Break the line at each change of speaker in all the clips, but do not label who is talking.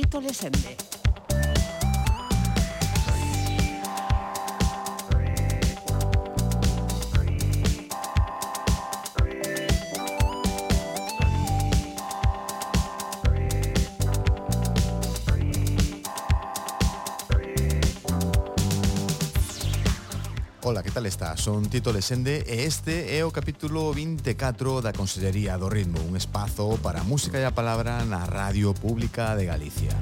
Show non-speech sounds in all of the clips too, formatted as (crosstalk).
Tito Lesende.
tal está? Son Tito Lesende e este é o capítulo 24 da Consellería do Ritmo, un espazo para a música e a palabra na Radio Pública de Galicia.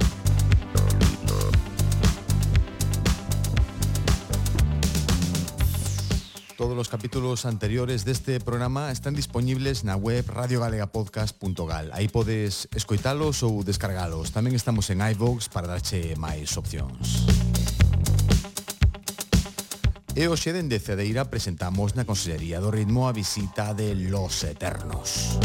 Todos os capítulos anteriores deste programa están disponibles na web radiogalegapodcast.gal. Aí podes escoitalos ou descargalos. Tamén estamos en iVoox para darche máis opcións. E hoxe dende Cedeira presentamos na Consellería do Ritmo a visita de Los Eternos.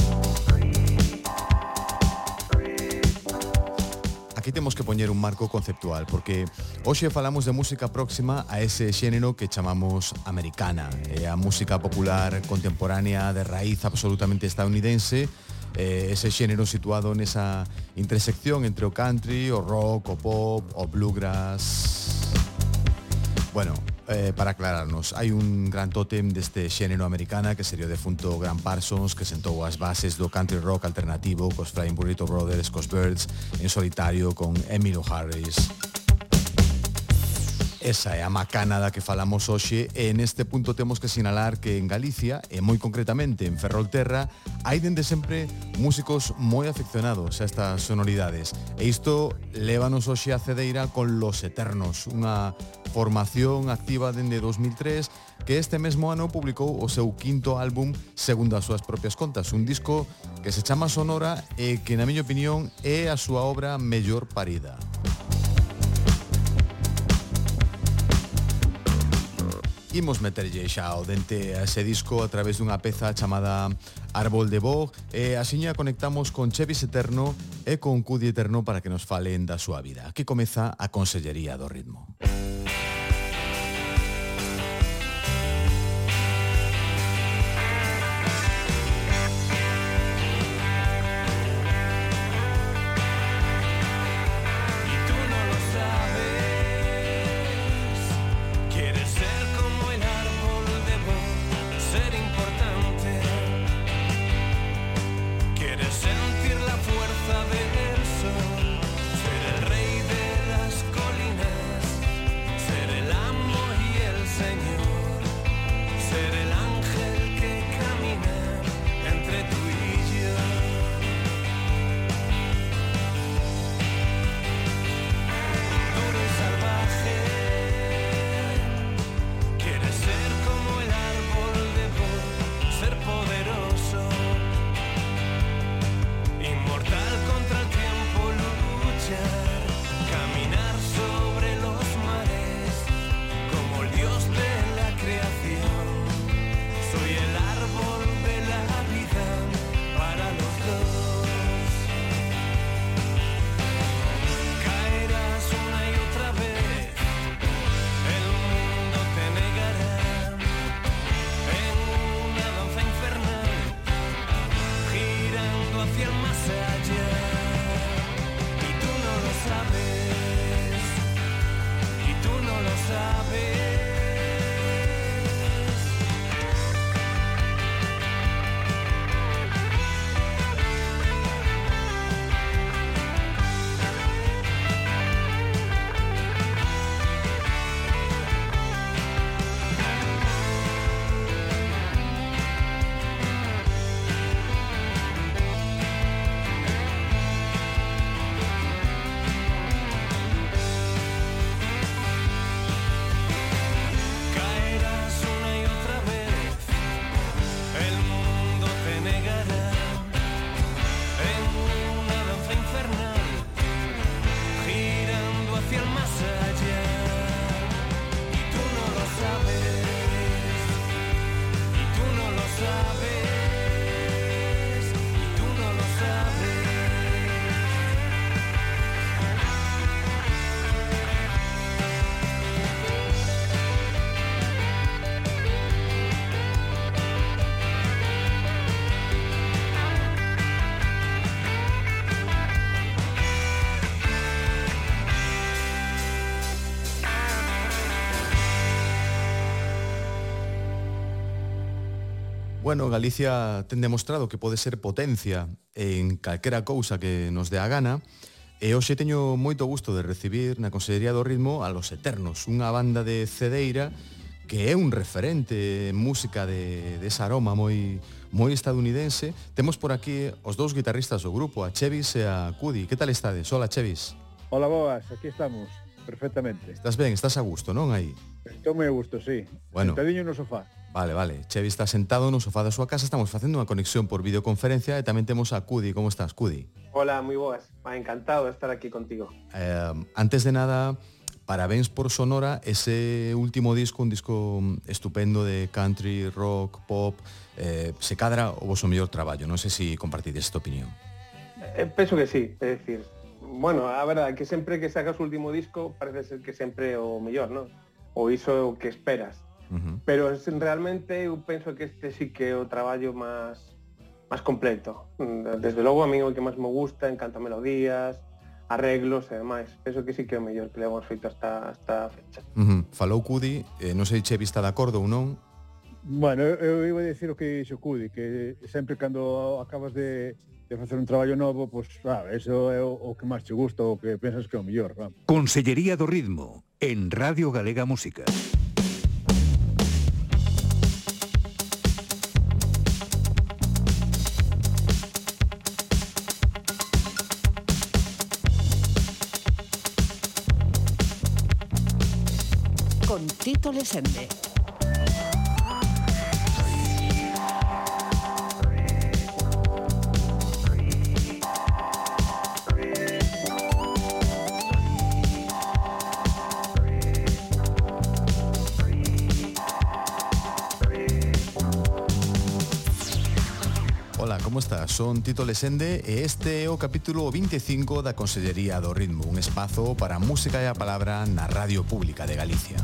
Aquí temos que poñer un marco conceptual porque hoxe falamos de música próxima a ese xénero que chamamos americana, é a música popular contemporánea de raíz absolutamente estadounidense eh, ese xénero situado nesa intersección entre o country, o rock, o pop, o bluegrass. Bueno, eh, para aclararnos, hai un gran tótem deste xénero americana que sería o defunto Grant Parsons que sentou as bases do country rock alternativo cos Flying Burrito Brothers, cos Birds, en solitario con Emilio Harris. Esa é a macana da que falamos hoxe e neste punto temos que sinalar que en Galicia, e moi concretamente en Ferrolterra, hai dende sempre músicos moi afeccionados a estas sonoridades. E isto lévanos hoxe a Cedeira con Los Eternos, unha formación activa dende 2003 que este mesmo ano publicou o seu quinto álbum segundo as súas propias contas, un disco que se chama Sonora e que, na miña opinión, é a súa obra mellor parida. imos meterlle xa o dente a ese disco a través dunha peza chamada Árbol de Bog e asiña conectamos con Chevis Eterno e con Cudi Eterno para que nos falen da súa vida. Aquí comeza a Consellería do Ritmo.
Música
Bueno, Galicia ten demostrado que pode ser potencia en calquera cousa que nos dé a gana, E hoxe teño moito gusto de recibir na Consellería do Ritmo a Los Eternos, unha banda de Cedeira que é un referente en música de, de esa aroma moi moi estadounidense. Temos por aquí os dous guitarristas do grupo, a Chevis e a Cudi. Que tal estades? Hola, Chevis.
Hola, boas. Aquí estamos, perfectamente.
Estás ben, estás a gusto, non aí?
Estou moi a gusto, sí.
Bueno.
Sentadiño no sofá.
Vale, vale. Chevi está sentado no sofá da súa casa, estamos facendo unha conexión por videoconferencia e tamén temos a Cudi. Como estás, Cudi?
Hola, moi boas. Encantado de estar aquí contigo.
Eh, antes de nada, parabéns por Sonora, ese último disco, un disco estupendo de country, rock, pop, eh, se cadra o vosso mellor traballo. Non sei se si compartides esta opinión.
Eh, penso que sí, é dicir, bueno, a verdade que sempre que sacas o último disco parece ser que sempre o mellor, non? Ou iso é o que esperas Uh -huh. Pero realmente eu penso que este sí que é o traballo máis máis completo. Desde logo a mí o que máis me gusta, encanta melodías, arreglos e demais. Penso que sí que é o mellor que levamos feito hasta, hasta a fecha.
Uh -huh. Falou Cudi, eh, non sei che vista de acordo ou non?
Bueno, eu iba a decir o que dixo Cudi, que sempre cando acabas de, de facer un traballo novo, pois, pues, ah, eso é o, o que máis te gusta, o que pensas que é o mellor. Vamos.
Consellería do Ritmo, en Radio Galega Música. Música.
Tito Lesende.
Ola, como está? Son Tito Lesende e este é o capítulo 25 da Consellería do Ritmo, un espazo para a música e a palabra na Radio Pública de Galicia.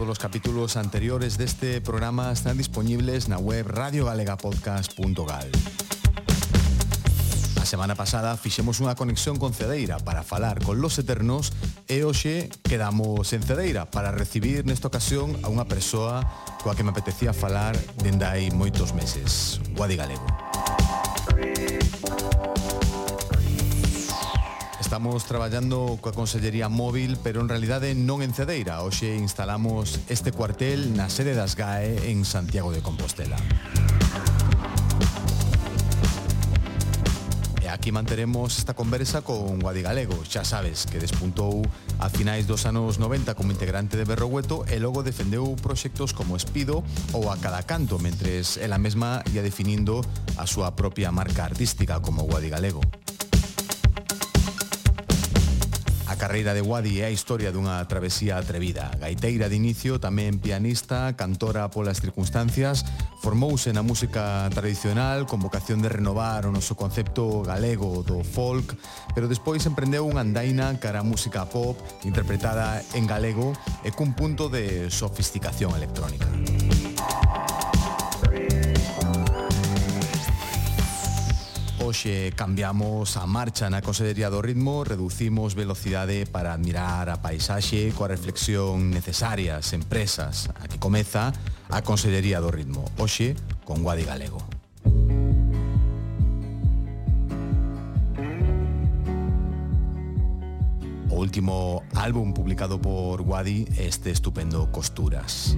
Todos los capítulos anteriores de este programa están disponibles en la web radiogalegapodcast.gal. A semana pasada fixemos unha conexión con Cedeira para falar con los eternos e hoxe quedamos en Cedeira para recibir nesta ocasión a unha persoa coa que me apetecía falar dende hai moitos meses, Guadi Galego. Estamos traballando coa Consellería Móvil, pero en realidade non en Cedeira. Hoxe instalamos este cuartel na sede das GAE en Santiago de Compostela. aquí manteremos esta conversa con Guadigalego, xa sabes, que despuntou a finais dos anos 90 como integrante de Berrogueto e logo defendeu proxectos como Espido ou a Cada Canto, mentres ela mesma ia definindo a súa propia marca artística como Guadigalego. Galego. carreira de Wadi é a historia dunha travesía atrevida. Gaiteira de inicio, tamén pianista, cantora polas circunstancias, formouse na música tradicional con vocación de renovar o noso concepto galego do folk, pero despois emprendeu unha andaina cara a música pop interpretada en galego e cun punto de sofisticación electrónica. hoxe eh, cambiamos a marcha na Consellería do Ritmo, reducimos velocidade para admirar a paisaxe coa reflexión necesaria ás empresas. Aquí comeza a Consellería do Ritmo, hoxe con Guadi Galego. último álbum publicado por Wadi, este estupendo Costuras.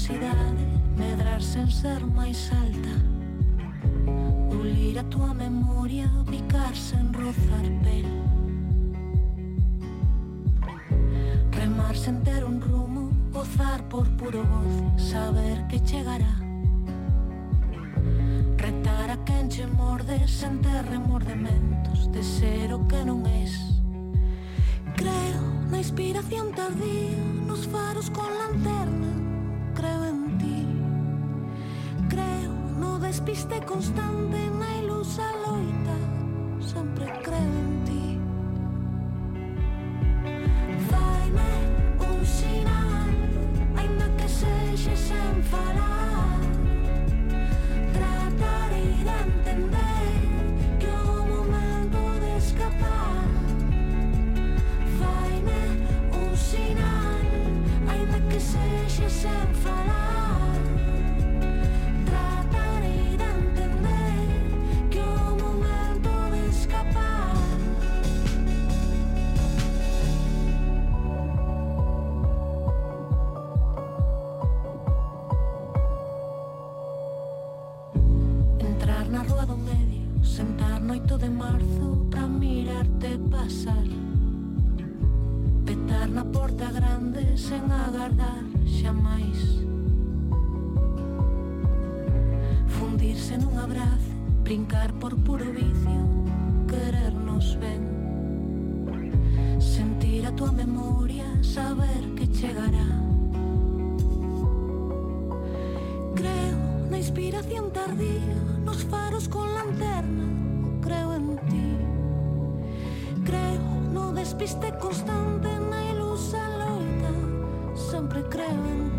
universidade medrar sen ser máis alta. Pulir a tua memoria, picar sen rozar pel. Remar sen ter un rumo, gozar por puro goce Saber que chegará. Retar a quen che morde sen ter remordementos De ser o que non es. Creo na inspiración tardía, nos faros con lanternas despiste constante na porta grande sen agardar xa máis Fundirse nun abrazo, brincar por puro vicio, querernos ben Sentir a tua memoria, saber que chegará Creo na inspiración tardía, nos faros con lanterna, creo en ti. Creo no despiste constante na crean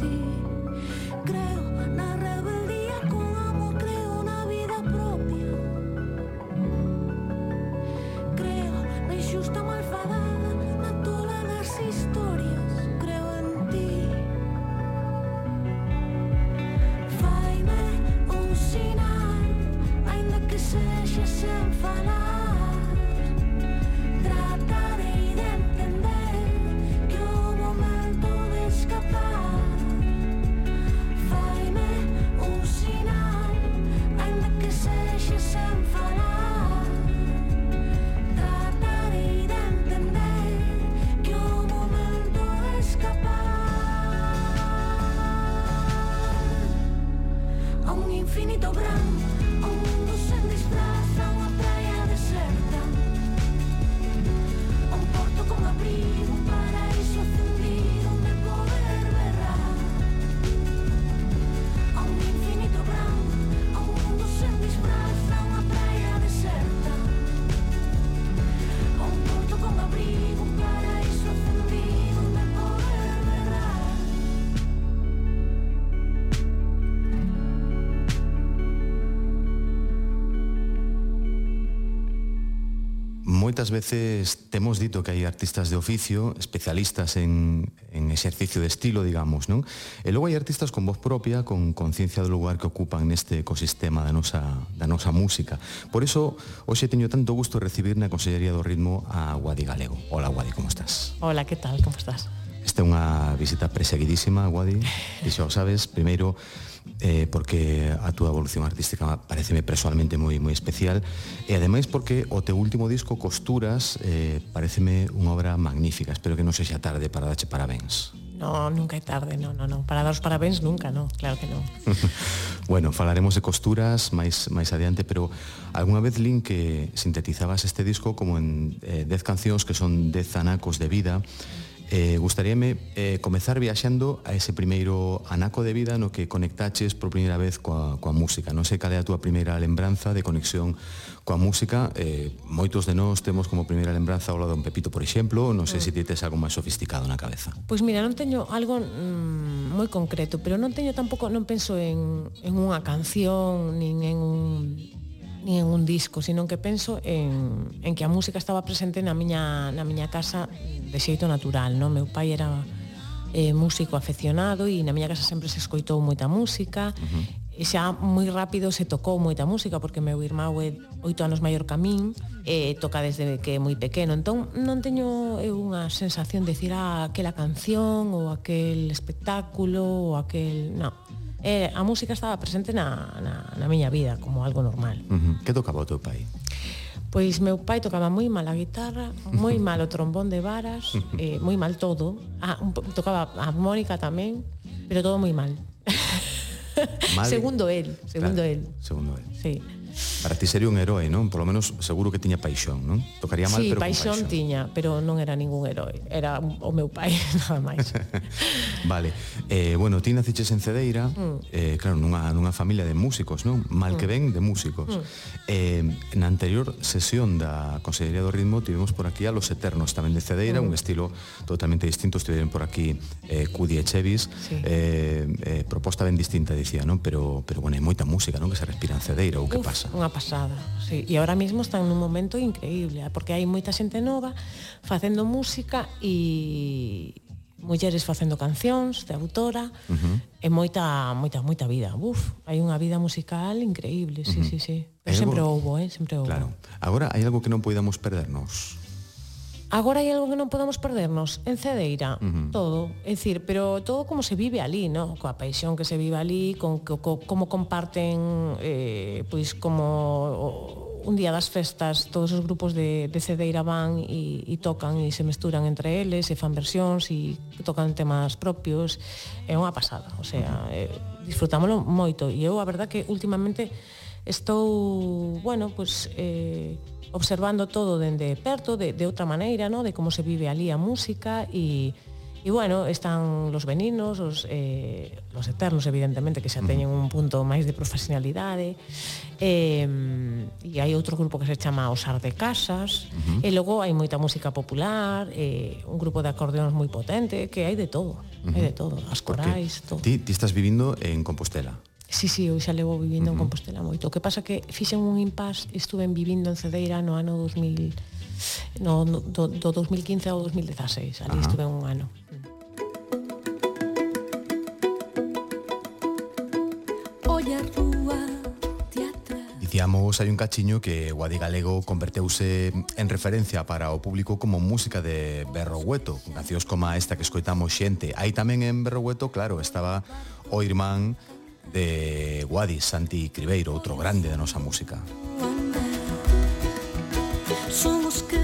moitas veces temos dito que hai artistas de oficio, especialistas en, en exercicio de estilo, digamos, non? E logo hai artistas con voz propia, con conciencia do lugar que ocupan neste ecosistema da nosa, da nosa música. Por iso, hoxe teño tanto gusto de recibir na Consellería do Ritmo a Guadi Galego. Hola, Guadi, como estás?
Hola, que tal, como estás?
Esta é unha visita perseguidísima, Guadi, e xa o sabes, primeiro, eh, porque a túa evolución artística pareceme personalmente moi moi especial e ademais porque o teu último disco Costuras eh, pareceme unha obra magnífica espero que non sexa tarde para dache parabéns
No, nunca é tarde, no, no, no. Para daros parabéns nunca, no, claro que non. (laughs)
bueno, falaremos de costuras máis máis adiante, pero algunha vez lin que sintetizabas este disco como en eh, 10 cancións que son 10 anacos de vida, mm Eh, gustaríame eh, comezar viaxando a ese primeiro anaco de vida no que conectaches por primeira vez coa, coa música. Non sei cal é a túa primeira lembranza de conexión coa música. Eh, moitos de nós temos como primeira lembranza o lado de un Pepito, por exemplo. Non sei mm. se ti tes algo máis sofisticado na cabeza.
Pois mira, non teño algo mm, moi concreto, pero non teño tampouco, non penso en, en unha canción, nin en un ni en un disco, sino que penso en, en que a música estaba presente na miña, na miña casa de xeito natural, non? Meu pai era eh, músico afeccionado e na miña casa sempre se escoitou moita música uh -huh. e xa moi rápido se tocou moita música porque meu irmão é oito anos maior que a min e toca desde que é moi pequeno entón non teño eu unha sensación de decir ah, aquela canción ou aquel espectáculo ou aquel... non eh, a música estaba presente na, na, na miña vida como algo normal.
Uh -huh. Que tocaba o teu pai?
Pois meu pai tocaba moi mal a guitarra, moi mal o trombón de varas, (laughs) eh, moi mal todo. Ah, un, tocaba a armónica tamén, pero todo moi mal. mal. (laughs) segundo el, segundo claro, el.
Segundo el.
Sí.
Para ti sería un herói, non? Por lo menos seguro que tiña paixón, non? Tocaría mal,
sí,
pero
paixón,
paixón
tiña, pero non era ningún herói. Era o meu pai, (laughs) nada máis. (laughs)
vale. Eh, bueno, ti naciches en Cedeira, mm. eh, claro, nunha, nunha familia de músicos, non? Mal mm. que ben, de músicos. Mm. Eh, na anterior sesión da Consellería do Ritmo tivemos por aquí a Los Eternos, tamén de Cedeira, mm. un estilo totalmente distinto. Estiveron por aquí eh, Cudi e Chevis. Sí. Eh, eh, proposta ben distinta, dicía, non? Pero, pero bueno, hai moita música, non? Que se respira en Cedeira, ou que
Uf,
pasa?
Unha pasada. Sí. E ahora mesmo están nun momento increíble, ¿eh? porque hai moita xente nova facendo música e mulleres facendo cancións de autora uh -huh. e moita moita moita vida. Uf, hai unha vida musical increíble, sí, uh -huh. sí, sí. Pero sempre algo... houbo, eh, sempre houbo.
Claro. Agora hai algo que non podamos perdernos
Agora hai algo que non podemos perdernos En Cedeira, uh -huh. todo É dicir, pero todo como se vive ali no? Coa paixón que se vive ali con, co, co, Como comparten eh, Pois como o, Un día das festas Todos os grupos de, de Cedeira van E, e tocan e se mesturan entre eles E fan versións e tocan temas propios É unha pasada O sea, eh, disfrutámoslo moito E eu a verdad que últimamente Estou, bueno, pois pues, eh, observando todo dende perto, de, de outra maneira, no? de como se vive ali a música e E bueno, están los veninos, os, eh, los eternos, evidentemente, que xa teñen un punto máis de profesionalidade. Eh, e hai outro grupo que se chama Os Arde Casas. Uh -huh. E logo hai moita música popular, eh, un grupo de acordeóns moi potente, que hai de todo, uh -huh. hai de todo, as corais, todo.
Ti, ti estás vivindo en Compostela.
Sí, sí, eu xa levo vivindo uh -huh. en Compostela moito. O que pasa que fixen un impas, estuve vivindo en Cedeira no ano 2000 no, no do, do 2015 ao 2016. Ali Ajá. estuve un ano.
Olla Dicíamos hai un cachiño que Guadi Galego converteuse en referencia para o público como música de Berrogueto, cancións como esta que escoitamos xente. Aí tamén en Berrogueto, claro, estaba o irmán de Guadi, Santi Cribeiro, outro grande da nosa música. Somos que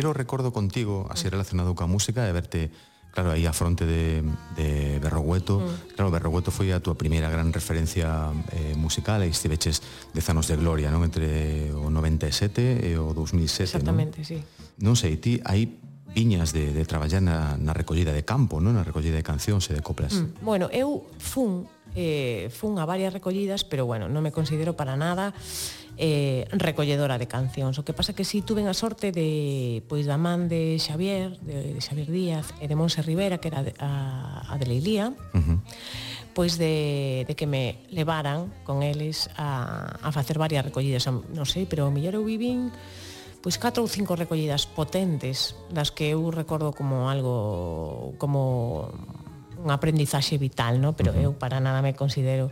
primeiro recordo contigo así relacionado coa música é verte
claro, aí a fronte de, de Berrogueto, mm. claro, Berrogueto foi a túa primeira gran referencia eh, musical, e estiveches dez anos de gloria, non? Entre o 97 e o 2007,
Exactamente,
non?
sí.
Non sei, ti aí viñas de, de traballar na, na recollida de campo, non? Na recollida de cancións e de coplas.
Mm. Bueno, eu fun, eh, fun a varias recollidas, pero bueno, non me considero para nada eh, recolledora de cancións. O que pasa que si sí, tuven a sorte de pois da man de Xavier, de, de Xavier Díaz e de Monse Rivera, que era de, a, a de Leilía, uh -huh. pois de, de que me levaran con eles a, a facer varias recollidas. Non sei, pero o mellor eu vivín pois catro ou cinco recollidas potentes das que eu recordo como algo como un aprendizaxe vital, no? pero uh -huh. eu para nada me considero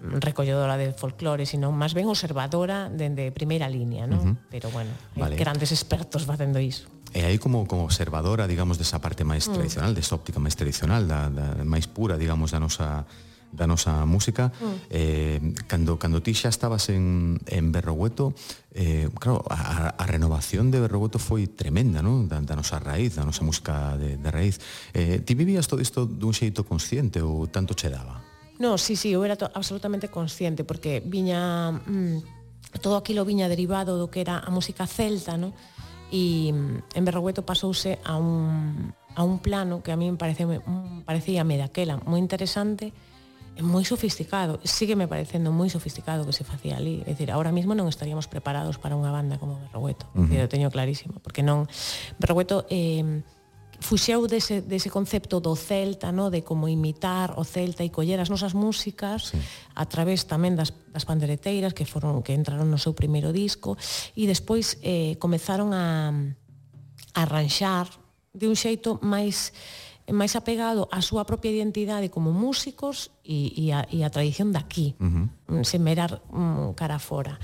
recolledora de folclore, sino máis ben observadora dende primeira línea, non? Uh -huh. Pero bueno, vale. grandes expertos facendo iso.
E aí como, como observadora, digamos, desa parte máis mm. tradicional, desa óptica máis tradicional, da, da máis pura, digamos, da nosa da nosa música mm. eh, cando, cando ti xa estabas en, en Berrogueto eh, claro, a, a renovación de Berrogueto foi tremenda non? Da, da nosa raíz, da nosa música de, de raíz eh, ti vivías todo isto dun xeito consciente ou tanto che daba?
No, sí, sí, eu era absolutamente consciente porque viña mm, todo aquilo viña derivado do que era a música celta, ¿no? E mm, en Berrogueto pasouse a un a un plano que a mí me parece mm, parecía me daquela moi interesante e moi sofisticado. Sigue me parecendo moi sofisticado que se facía ali. É dicir, ahora mismo non estaríamos preparados para unha banda como Berrogueto. Uh -huh. Eu teño clarísimo, porque non Berrogueto eh, fuxeu dese, dese concepto do celta, no? de como imitar o celta e coller as nosas músicas sí. a través tamén das, das pandereteiras que foron que entraron no seu primeiro disco e despois eh, comezaron a, a arranxar de un xeito máis máis apegado á súa propia identidade como músicos e, e, a, e a tradición daqui, uh -huh. sen merar um, mm, cara fora.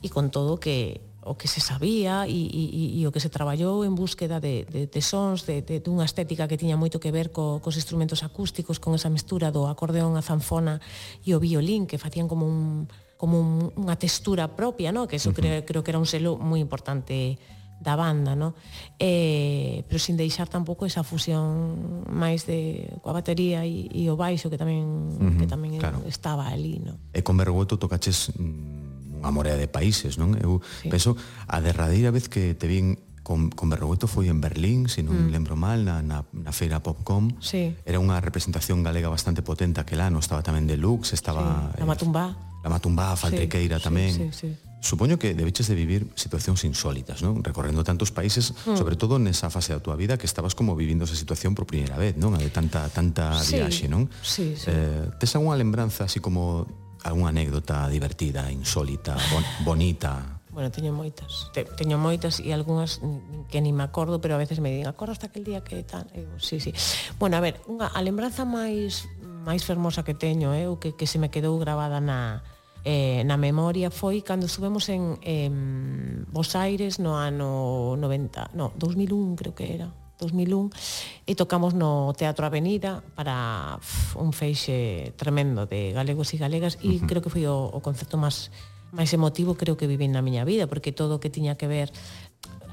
E con todo que o que se sabía e, e, e o que se traballou en búsqueda de, de, de sons, de, de, dunha estética que tiña moito que ver co, cos instrumentos acústicos, con esa mistura do acordeón, a zanfona e o violín, que facían como un, como un, unha textura propia, no? que eso uh -huh. creo, creo que era un selo moi importante da banda, no? Eh, pero sin deixar tampouco esa fusión máis de coa batería e, e o baixo que tamén uh -huh, que tamén claro. estaba ali, no?
E con Bergoto tocaches mm, unha morea de países, non? Eu sí. penso, a derradeira vez que te vin con, con Berrogueto foi en Berlín, se non mm. lembro mal, na, na, na feira Popcom.
Sí.
Era unha representación galega bastante potente aquel ano, estaba tamén Deluxe, estaba...
Sí. La eh, Matumbá.
Eh, la Matumbá, Faltriqueira
sí,
tamén.
Sí, sí, sí.
Supoño que debeches de vivir situacións insólitas, non? Recorrendo tantos países, mm. sobre todo nesa fase da túa vida que estabas como vivindo esa situación por primeira vez, non? A de tanta tanta
sí,
viaxe, non?
Sí, sí.
Eh, tes algunha lembranza así como algunha anécdota divertida, insólita, bon, bonita?
Bueno, teño moitas. Te, teño moitas e algunhas que ni me acordo, pero a veces me din, acordo hasta aquel día que tal? Eu, sí, sí. Bueno, a ver, unha, a lembranza máis máis fermosa que teño, eh, o que, que se me quedou gravada na, eh, na memoria foi cando estuvemos en eh, Bos Aires no ano 90, no, 2001 creo que era, 2001 e tocamos no Teatro Avenida para pff, un feixe tremendo de galegos e galegas e uh -huh. creo que foi o, o concepto máis máis emotivo creo que vivín na miña vida porque todo o que tiña que ver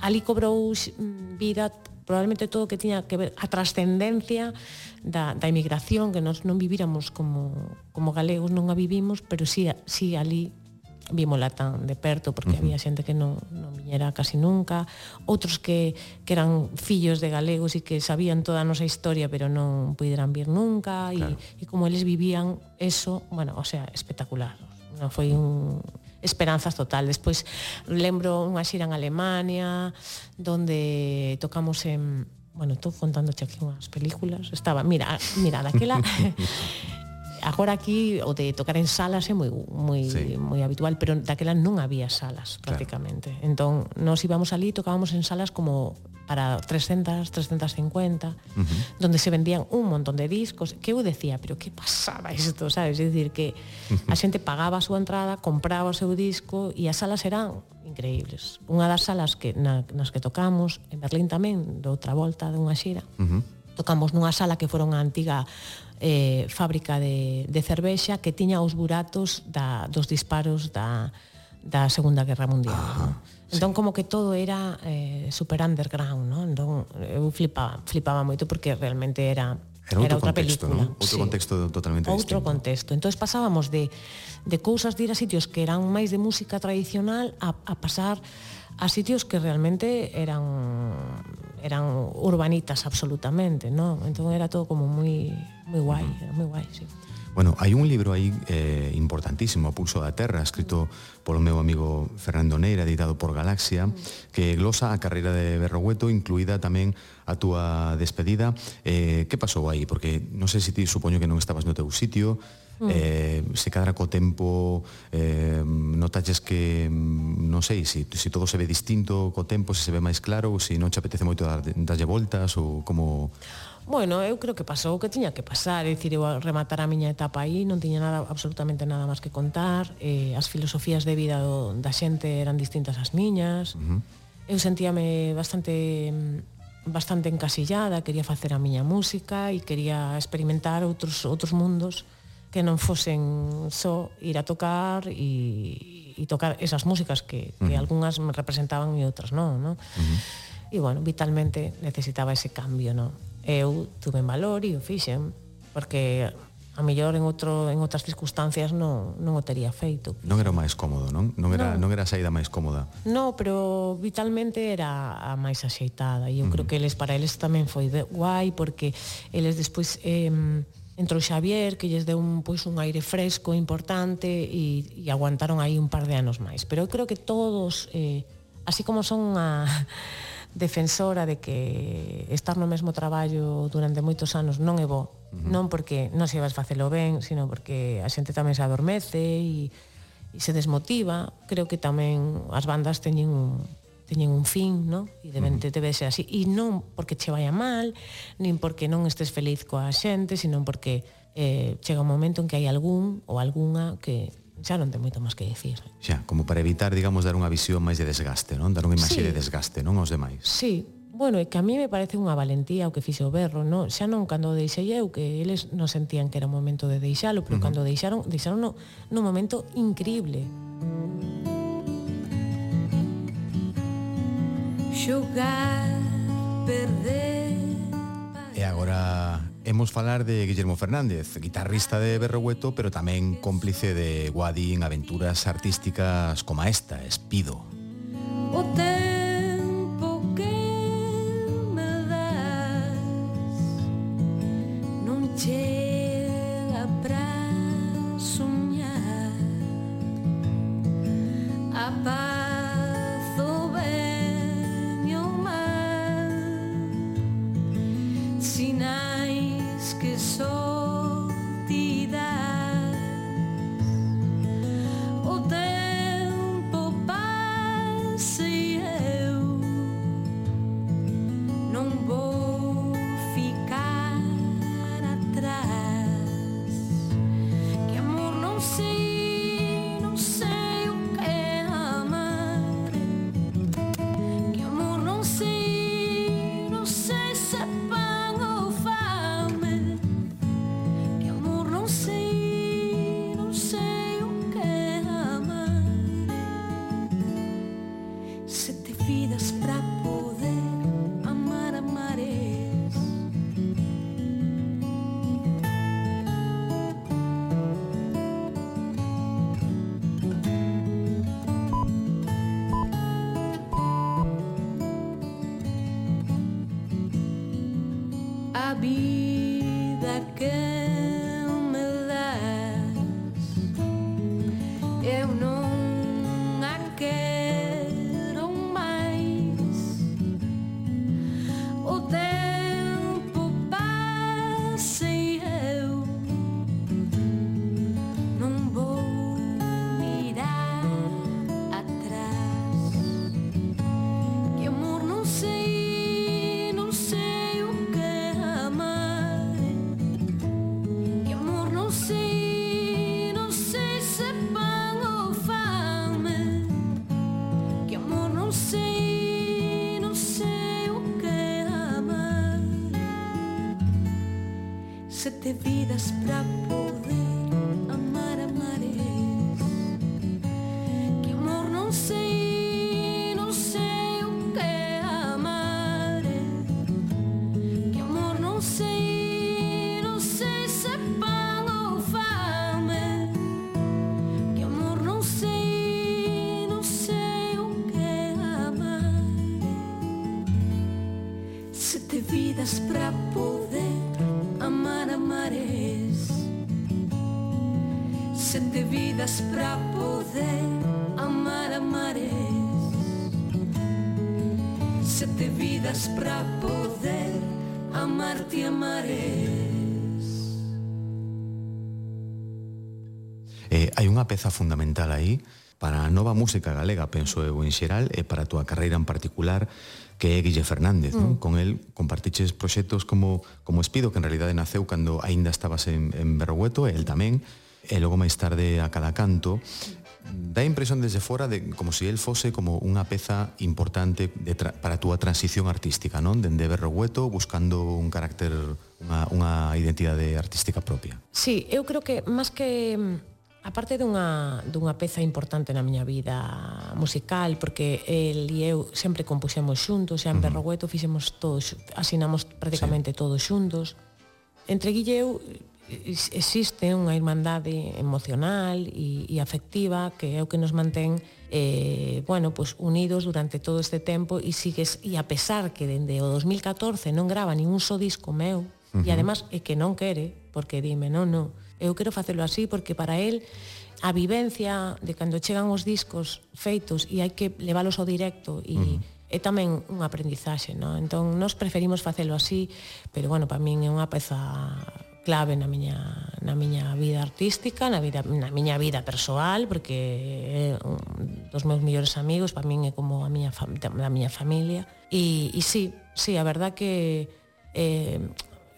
ali cobrou mm, vida probablemente todo o que tiña que ver a trascendencia da, da emigración que nós non viviramos como, como galegos, non a vivimos, pero sí, sí ali vímola tan de perto porque uh -huh. había xente que non, non viñera casi nunca. Outros que, que eran fillos de galegos e que sabían toda a nosa historia pero non puderan vir nunca. Claro. e, e como eles vivían eso, bueno, o sea, espectacular. Non foi un esperanzas total. Despois lembro unha xira en Alemania donde tocamos en bueno, estou contando aquí unhas películas. Estaba, mira, mira, daquela (laughs) (laughs) Agora aquí o de tocar en salas é moi moi sí. moi habitual, pero daquela non había salas prácticamente. Claro. Entón, nos íbamos ali, tocábamos en salas como para 300, 350, uh -huh. donde se vendían un montón de discos, que eu decía, pero que pasaba isto, sabes? É dicir, que a xente pagaba a súa entrada, compraba o seu disco e as salas eran increíbles. Unha das salas que na, nas que tocamos, en Berlín tamén, de outra volta, dunha xira, uh -huh. tocamos nunha sala que fora unha antiga eh, fábrica de, de cervexa que tiña os buratos da, dos disparos da, da Segunda Guerra Mundial. Ajá, ¿no? Entón, sí. como que todo era eh, super underground, ¿no? entón eu flipaba, flipaba moito porque realmente era
Era, era
outra
contexto,
película.
¿no? Outro sí. contexto totalmente
outro
distinto.
Outro contexto. Entón pasábamos de, de cousas de ir a sitios que eran máis de música tradicional a, a pasar a sitios que realmente eran eran urbanitas absolutamente, ¿no? Entón era todo como moi moi guai, uh -huh. era moi guai, sí.
Bueno, hai un libro aí eh, importantísimo, Pulso da Terra, escrito polo meu amigo Fernando Neira, editado por Galaxia, que glosa a carreira de Berrogueto, incluída tamén a túa despedida. Eh, que pasou aí? Porque non sei se ti supoño que non estabas no teu sitio,
mm.
eh, se cadra co tempo eh, notalles que mm, non sei, se si, si todo se ve distinto co tempo, se se ve máis claro ou se non che apetece moito dar, darlle voltas ou como
Bueno, eu creo que pasou o que tiña que pasar, é dicir, eu a rematar a miña etapa aí, non tiña nada absolutamente nada máis que contar, eh, as filosofías de vida do, da xente eran distintas ás miñas, uh -huh. eu sentíame bastante mm, bastante encasillada, quería facer a miña música e quería experimentar outros outros mundos que non fosen só ir a tocar e, e tocar esas músicas que, que uh -huh. algunhas me representaban e outras non, non? Uh -huh. E, bueno, vitalmente necesitaba ese cambio, non? Eu tuve valor e o fixen, porque a mellor en outro en outras circunstancias non non o tería feito.
Non era o máis cómodo, non? Non era non, non era a saída máis cómoda.
No, pero vitalmente era a máis axeitada e eu uh -huh. creo que eles para eles tamén foi de, guai porque eles despois eh entrou Xavier, que lles deu un, pois, un aire fresco importante e, e aguantaron aí un par de anos máis. Pero eu creo que todos, eh, así como son a (laughs) defensora de que estar no mesmo traballo durante moitos anos non é bo, uh -huh. non porque non se vas facelo ben, sino porque a xente tamén se adormece e, e se desmotiva, creo que tamén as bandas teñen un, teñen un fin, no? E deben, uh -huh. debe ser así. E non porque che vaya mal, nin porque non estés feliz coa xente, sino porque eh, chega un momento en que hai algún ou algunha que xa non ten moito máis que dicir.
Xa, como para evitar, digamos, dar unha visión máis de desgaste, non? Dar unha imaxe
sí.
de desgaste, non aos demais.
Sí, Bueno, é que a mí me parece unha valentía o que fixo o Berro, no? Xa non cando deixei eu que eles non sentían que era o momento de deixalo, pero uh -huh. cando deixaron, deixaron no, no momento increíble.
xogar, perder
E agora Hemos falar de Guillermo Fernández, guitarrista de Berrogueto, pero tamén cómplice de Guadi en aventuras artísticas como esta, Espido.
Hotel. Vida que
peza fundamental aí para a nova música galega, penso eu en xeral, e para a túa carreira en particular, que é Guille Fernández, mm. non? Con el compartiches proxectos como como Espido, que en realidade naceu cando aínda estabas en, en Berrogueto, e el tamén, e logo máis tarde a cada canto, dá impresión desde fora de como se si el fose como unha peza importante de tra, para a túa transición artística, non? Dende Berrogueto buscando un carácter unha, unha identidade artística propia.
Sí, eu creo que máis que aparte dunha, dunha peza importante na miña vida musical, porque el e eu sempre compuxemos xuntos, e en uh -huh. Berrogueto fixemos todos, asinamos prácticamente sí. todos xuntos. Entre Guille eu existe unha irmandade emocional e, e afectiva que é o que nos mantén eh, bueno, pues, unidos durante todo este tempo e sigues e a pesar que dende o 2014 non grava ningún só disco meu uh -huh. e además é que non quere porque dime, non, non, Eu quero facelo así porque para él a vivencia de cando chegan os discos feitos e hai que leválos ao directo e uh -huh é tamén unha aprendizaxe, non? Entón, nós preferimos facelo así, pero, bueno, para min é unha peza clave na miña, na miña vida artística, na, vida, na miña vida persoal, porque é un dos meus mellores amigos, para min é como a miña, a miña familia. E, e sí, sí, a verdad que eh,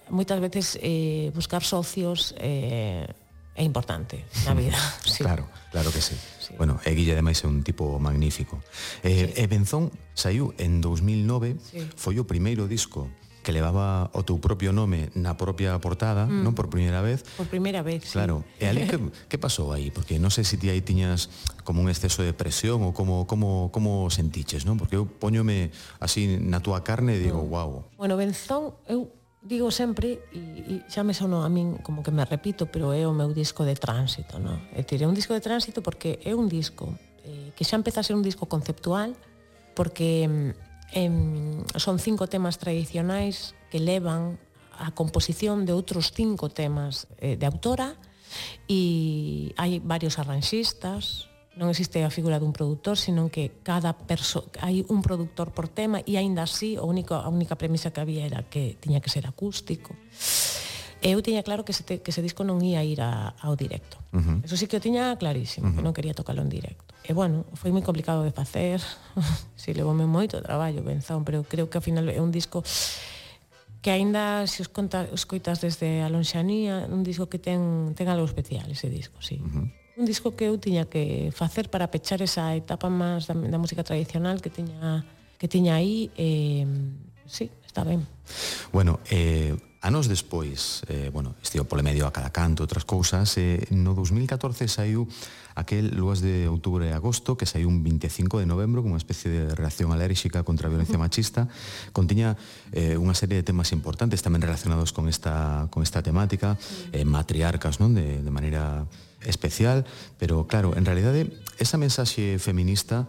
moitas veces eh, buscar socios eh, é importante na vida. (laughs)
sí. Claro, claro que sí. sí. Bueno, e Guille ademais é un tipo magnífico. Eh, sí. E Benzón saiu en 2009, sí. foi o primeiro disco que levaba o teu propio nome na propia portada, mm. non por primeira vez.
Por primeira vez.
Claro.
Sí.
E ali que (laughs) que pasou aí? Porque non sei se ti aí tiñas como un exceso de presión ou como como como sentiches, non? Porque eu poñome así na túa carne e digo, mm. "Wow".
Bueno, Benzón, eu digo sempre, e, e xa me sono a min como que me repito, pero é o meu disco de tránsito, no? É dicir, é un disco de tránsito porque é un disco eh, que xa empeza a ser un disco conceptual porque eh, son cinco temas tradicionais que levan a composición de outros cinco temas eh, de autora e hai varios arranxistas, non existe a figura dun produtor, senón que cada perso hai un produtor por tema e aínda así a única, a única premisa que había era que tiña que ser acústico. E eu tiña claro que ese, que ese disco non ia ir a, ao directo. Uh -huh. Eso sí que o tiña clarísimo, uh -huh. que non quería tocalo en directo. E bueno, foi moi complicado de facer, (laughs) si levoume moito traballo, benzón, pero creo que ao final é un disco que aínda se os conta, os coitas desde a lonxanía, un disco que ten ten algo especial ese disco, si. Sí. Uh -huh un disco que eu tiña que facer para pechar esa etapa máis da, da música tradicional que tiña que tiña aí eh, sí, está ben.
Bueno, eh, anos despois eh, bueno, estive pole medio a cada canto outras cousas, eh, no 2014 saiu aquel luas de outubro e agosto que saiu un 25 de novembro como unha especie de reacción alérxica contra a violencia machista, contiña eh, unha serie de temas importantes tamén relacionados con esta, con esta temática eh, matriarcas, non? De, de maneira especial, pero claro, en realidade esa mensaxe feminista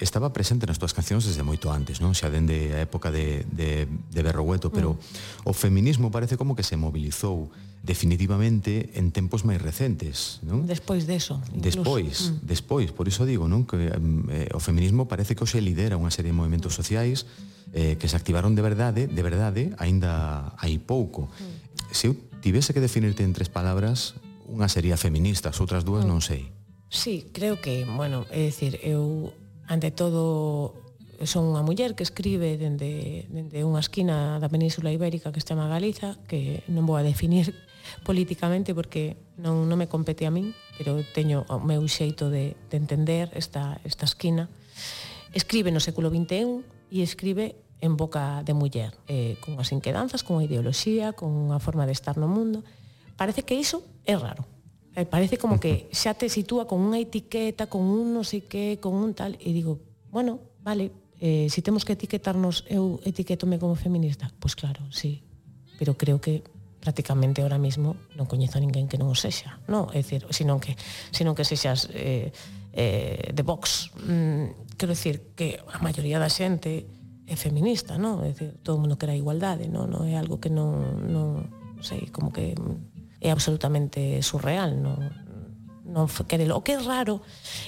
estaba presente nas túas cancións desde moito antes, non? Xa dende a época de, de, de Berrogueto, pero mm. o feminismo parece como que se mobilizou definitivamente en tempos máis recentes, non?
Despois deso. Incluso.
Despois, mm. despois, por iso digo, non? Que eh, o feminismo parece que hoxe lidera unha serie de movimentos mm. sociais eh, que se activaron de verdade, de verdade, aínda hai pouco. Mm. Se eu tivese que definirte en tres palabras, unha sería feminista, as outras dúas non sei.
Sí, creo que, bueno, é dicir, eu ante todo son unha muller que escribe dende, dende unha esquina da Península Ibérica que se chama Galiza, que non vou a definir (laughs) políticamente porque non, non me compete a min, pero teño o meu xeito de, de entender esta, esta esquina. Escribe no século XXI e escribe en boca de muller, eh, con as inquedanzas, con a ideoloxía, con a forma de estar no mundo, Parece que iso é raro. Eh, parece como que xa te sitúa con unha etiqueta, con un non sei que, con un tal, e digo, bueno, vale, eh, si temos que etiquetarnos, eu etiquetome como feminista, pois pues claro, sí, pero creo que prácticamente ahora mismo non coñezo a ninguén que non o sexa, no, é dicir, senón que senón que sexas eh, eh, de Vox. Mm, quero dicir que a maioría da xente é feminista, no? É dicir, todo o mundo quer a igualdade, no, no é algo que non, non sei, como que é absolutamente surreal, non, non querelo. O que é raro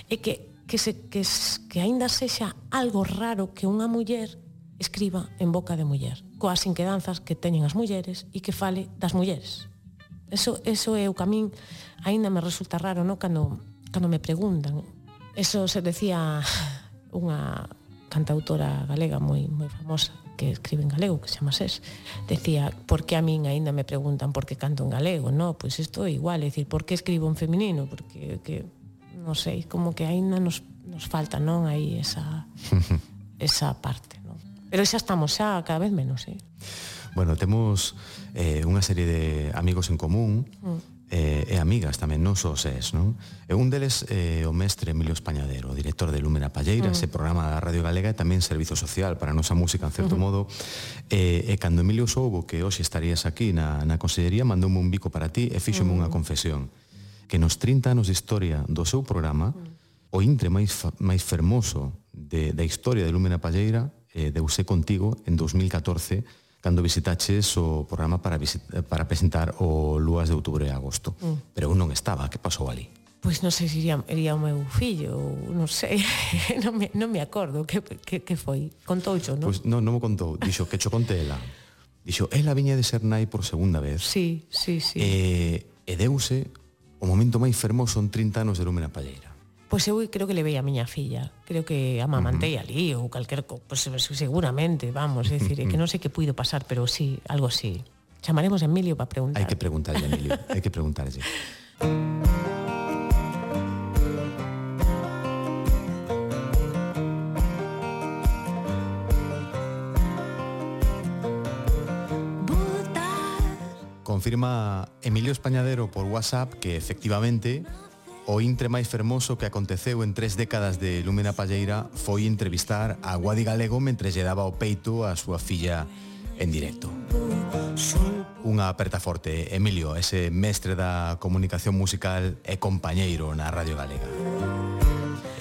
é que que, se, que, que aínda sexa algo raro que unha muller escriba en boca de muller, coas inquedanzas que teñen as mulleres e que fale das mulleres. Eso, eso é o camín, aínda me resulta raro, no? Cando, cando me preguntan. Eso se decía (laughs) unha cantautora galega moi moi famosa que escribe en galego, que se chama SES, decía, por que a min aínda me preguntan por que canto en galego? No, pois pues isto é igual, é dicir, por que escribo en feminino? Porque que, non sei, como que aínda nos, nos falta, non? Aí esa, (laughs) esa parte, non? Pero xa estamos xa cada vez menos, sí.
Bueno, temos eh, unha serie de amigos en común, mm eh, e amigas tamén, non só ses, es, non? E un deles é eh, o mestre Emilio Españadero, director de Lúmena Palleira, mm. ese programa da Radio Galega e tamén servizo social para a nosa música, en certo mm. modo. E, eh, e cando Emilio soubo que hoxe estarías aquí na, na consellería, mandoume un bico para ti e fíxome mm. unha confesión. Que nos 30 anos de historia do seu programa, mm. o intre máis, máis fermoso de, da historia de Lúmena Palleira eh, deuse contigo en 2014 cando visitaches o programa para, visit, eh, para presentar o Lúas de Outubro e Agosto. Mm. Pero eu non estaba, que pasou ali?
Pois non sei se iría, iría o meu fillo, non sei, (laughs) non me, non me acordo que, que, que foi. Contou xo, non?
Pois non, non me contou, dixo que xo conte ela. Dixo, ela viña de ser nai por segunda vez.
Sí, sí, sí.
E, e deuse o momento máis fermoso en 30 anos de Lúmena Palleira.
Pois eu creo que le veía a miña filla. Creo que a mamantei uh ali ou calquer pois, seguramente, vamos, é dicir, que non sei que puido pasar, pero sí, algo sí. Chamaremos a Emilio para preguntar.
Hai que preguntarlle a Emilio, hai que preguntarlle. Confirma Emilio Españadero por WhatsApp que efectivamente O intre máis fermoso que aconteceu en tres décadas de Lúmena Palleira foi entrevistar a Guadi Galego mentre lle daba o peito a súa filla en directo. Unha aperta forte, Emilio, ese mestre da comunicación musical e compañeiro na Radio Galega.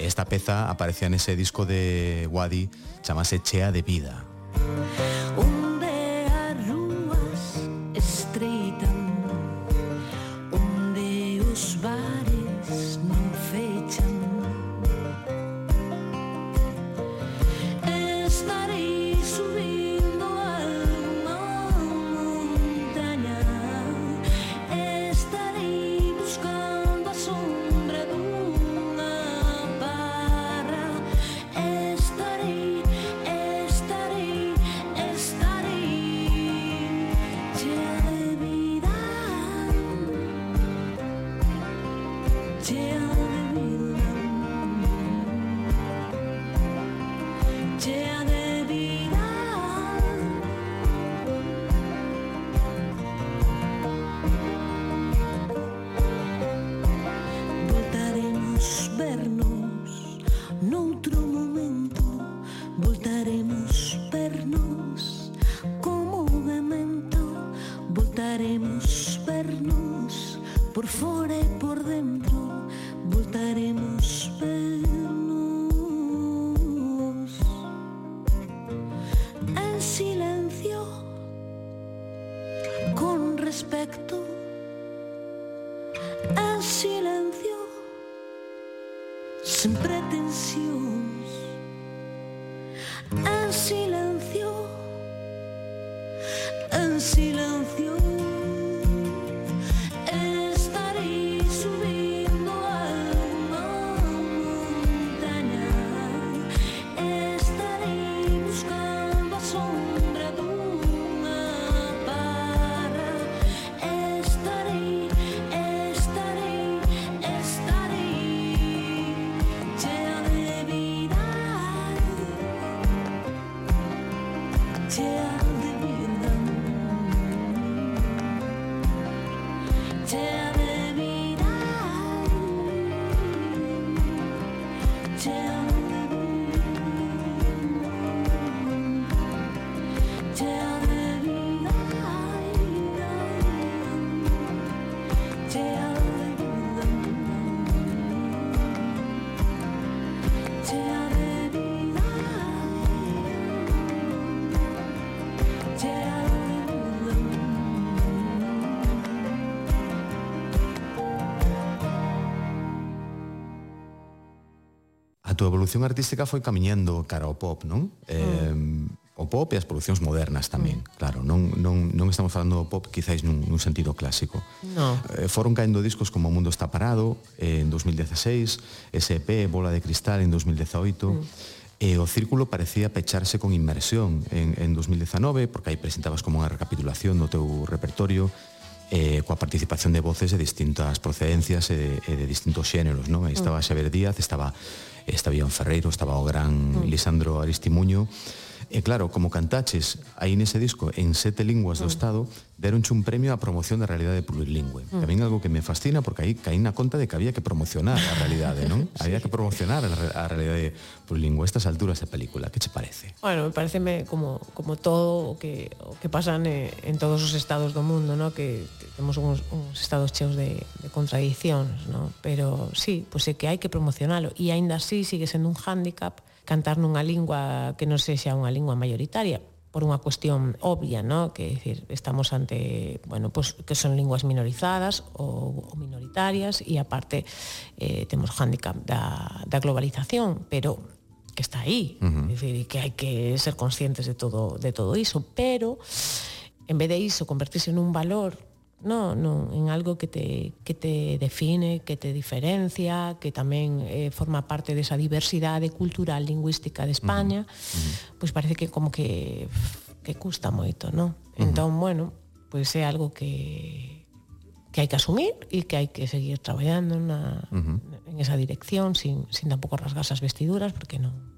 Esta peza aparecía nese disco de Guadi, chamase Chea de Vida.
till a evolución artística foi camiñando cara ao pop, non? Mm. Eh, o pop e as producións modernas tamén, mm. claro, non, non, non estamos falando do pop quizáis nun, nun sentido clásico.
No.
Eh, foron caendo discos como O Mundo Está Parado eh, en 2016, SP, Bola de Cristal en 2018, mm. e o círculo parecía pecharse con Inmersión en, en 2019, porque aí presentabas como unha recapitulación do teu repertorio, eh, coa participación de voces de distintas procedencias e de, de distintos xéneros, non? Aí estaba mm. Xavier Díaz, estaba estaba Ian Ferreiro, estaba o gran. Mm. Lisandro Aristimuño, E claro, como cantaches aí nese disco en sete linguas do mm. Estado, deronche un premio á promoción da realidade plurilingüe. Mm. Tamén algo que me fascina porque aí caí na conta de que había que promocionar a realidade, non? (laughs) sí. Había que promocionar a realidade plurilingüe estas alturas de película. Que che parece?
Bueno, me pareceme como como todo o que o que pasa en todos os estados do mundo, ¿no? Que temos uns, uns estados cheos de, de contradiccións, ¿no? Pero sí, pois pues é que hai que promocionalo e aínda así sigue sendo un hándicap cantar nunha lingua que non sexa unha lingua maioritaria por unha cuestión obvia, ¿no? que decir, estamos ante, bueno, pues, que son linguas minorizadas ou, ou minoritarias e aparte eh, temos o handicap da, da globalización, pero que está aí, uh -huh. decir, que hai que ser conscientes de todo de todo iso, pero en vez de iso convertirse nun valor No, no, en algo que te, que te define, que te diferencia, que tamén eh, forma parte desa diversidade cultural lingüística de España, uh -huh. pois pues parece que como que que custa moito, no? Uh -huh. Entón, bueno, pois pues é algo que que hai que asumir e que hai que seguir traballando na, uh -huh. en esa dirección sin, sin tampouco rasgar as vestiduras porque non,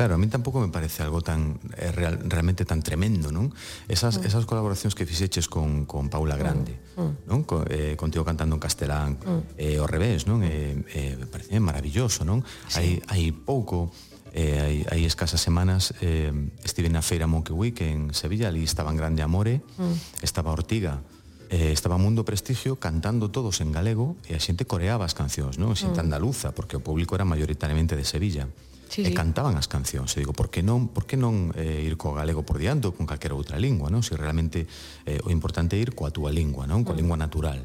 Claro, a mí tampouco me parece algo tan eh, real, realmente tan tremendo, non? Esas, mm. esas colaboracións que fixeches con, con Paula mm. Grande, mm. non? Con, eh, contigo cantando en castelán, mm. eh, ao revés, non? Eh, eh, parece maravilloso, non? Sí. Hai, hai pouco, eh, hai, hai escasas semanas, eh, estive na Feira Monkey Week en Sevilla, ali estaban Grande Amore, mm. estaba Ortiga, eh, estaba Mundo Prestigio cantando todos en galego e a xente coreaba as cancións, non? A xente mm. andaluza, porque o público era mayoritariamente de Sevilla.
Mm sí,
e cantaban as cancións. E digo, por que non, por que non eh, ir co galego por diante ou con calquera outra lingua, non? Se realmente eh, o importante é ir coa túa lingua, non? Coa mm. lingua natural.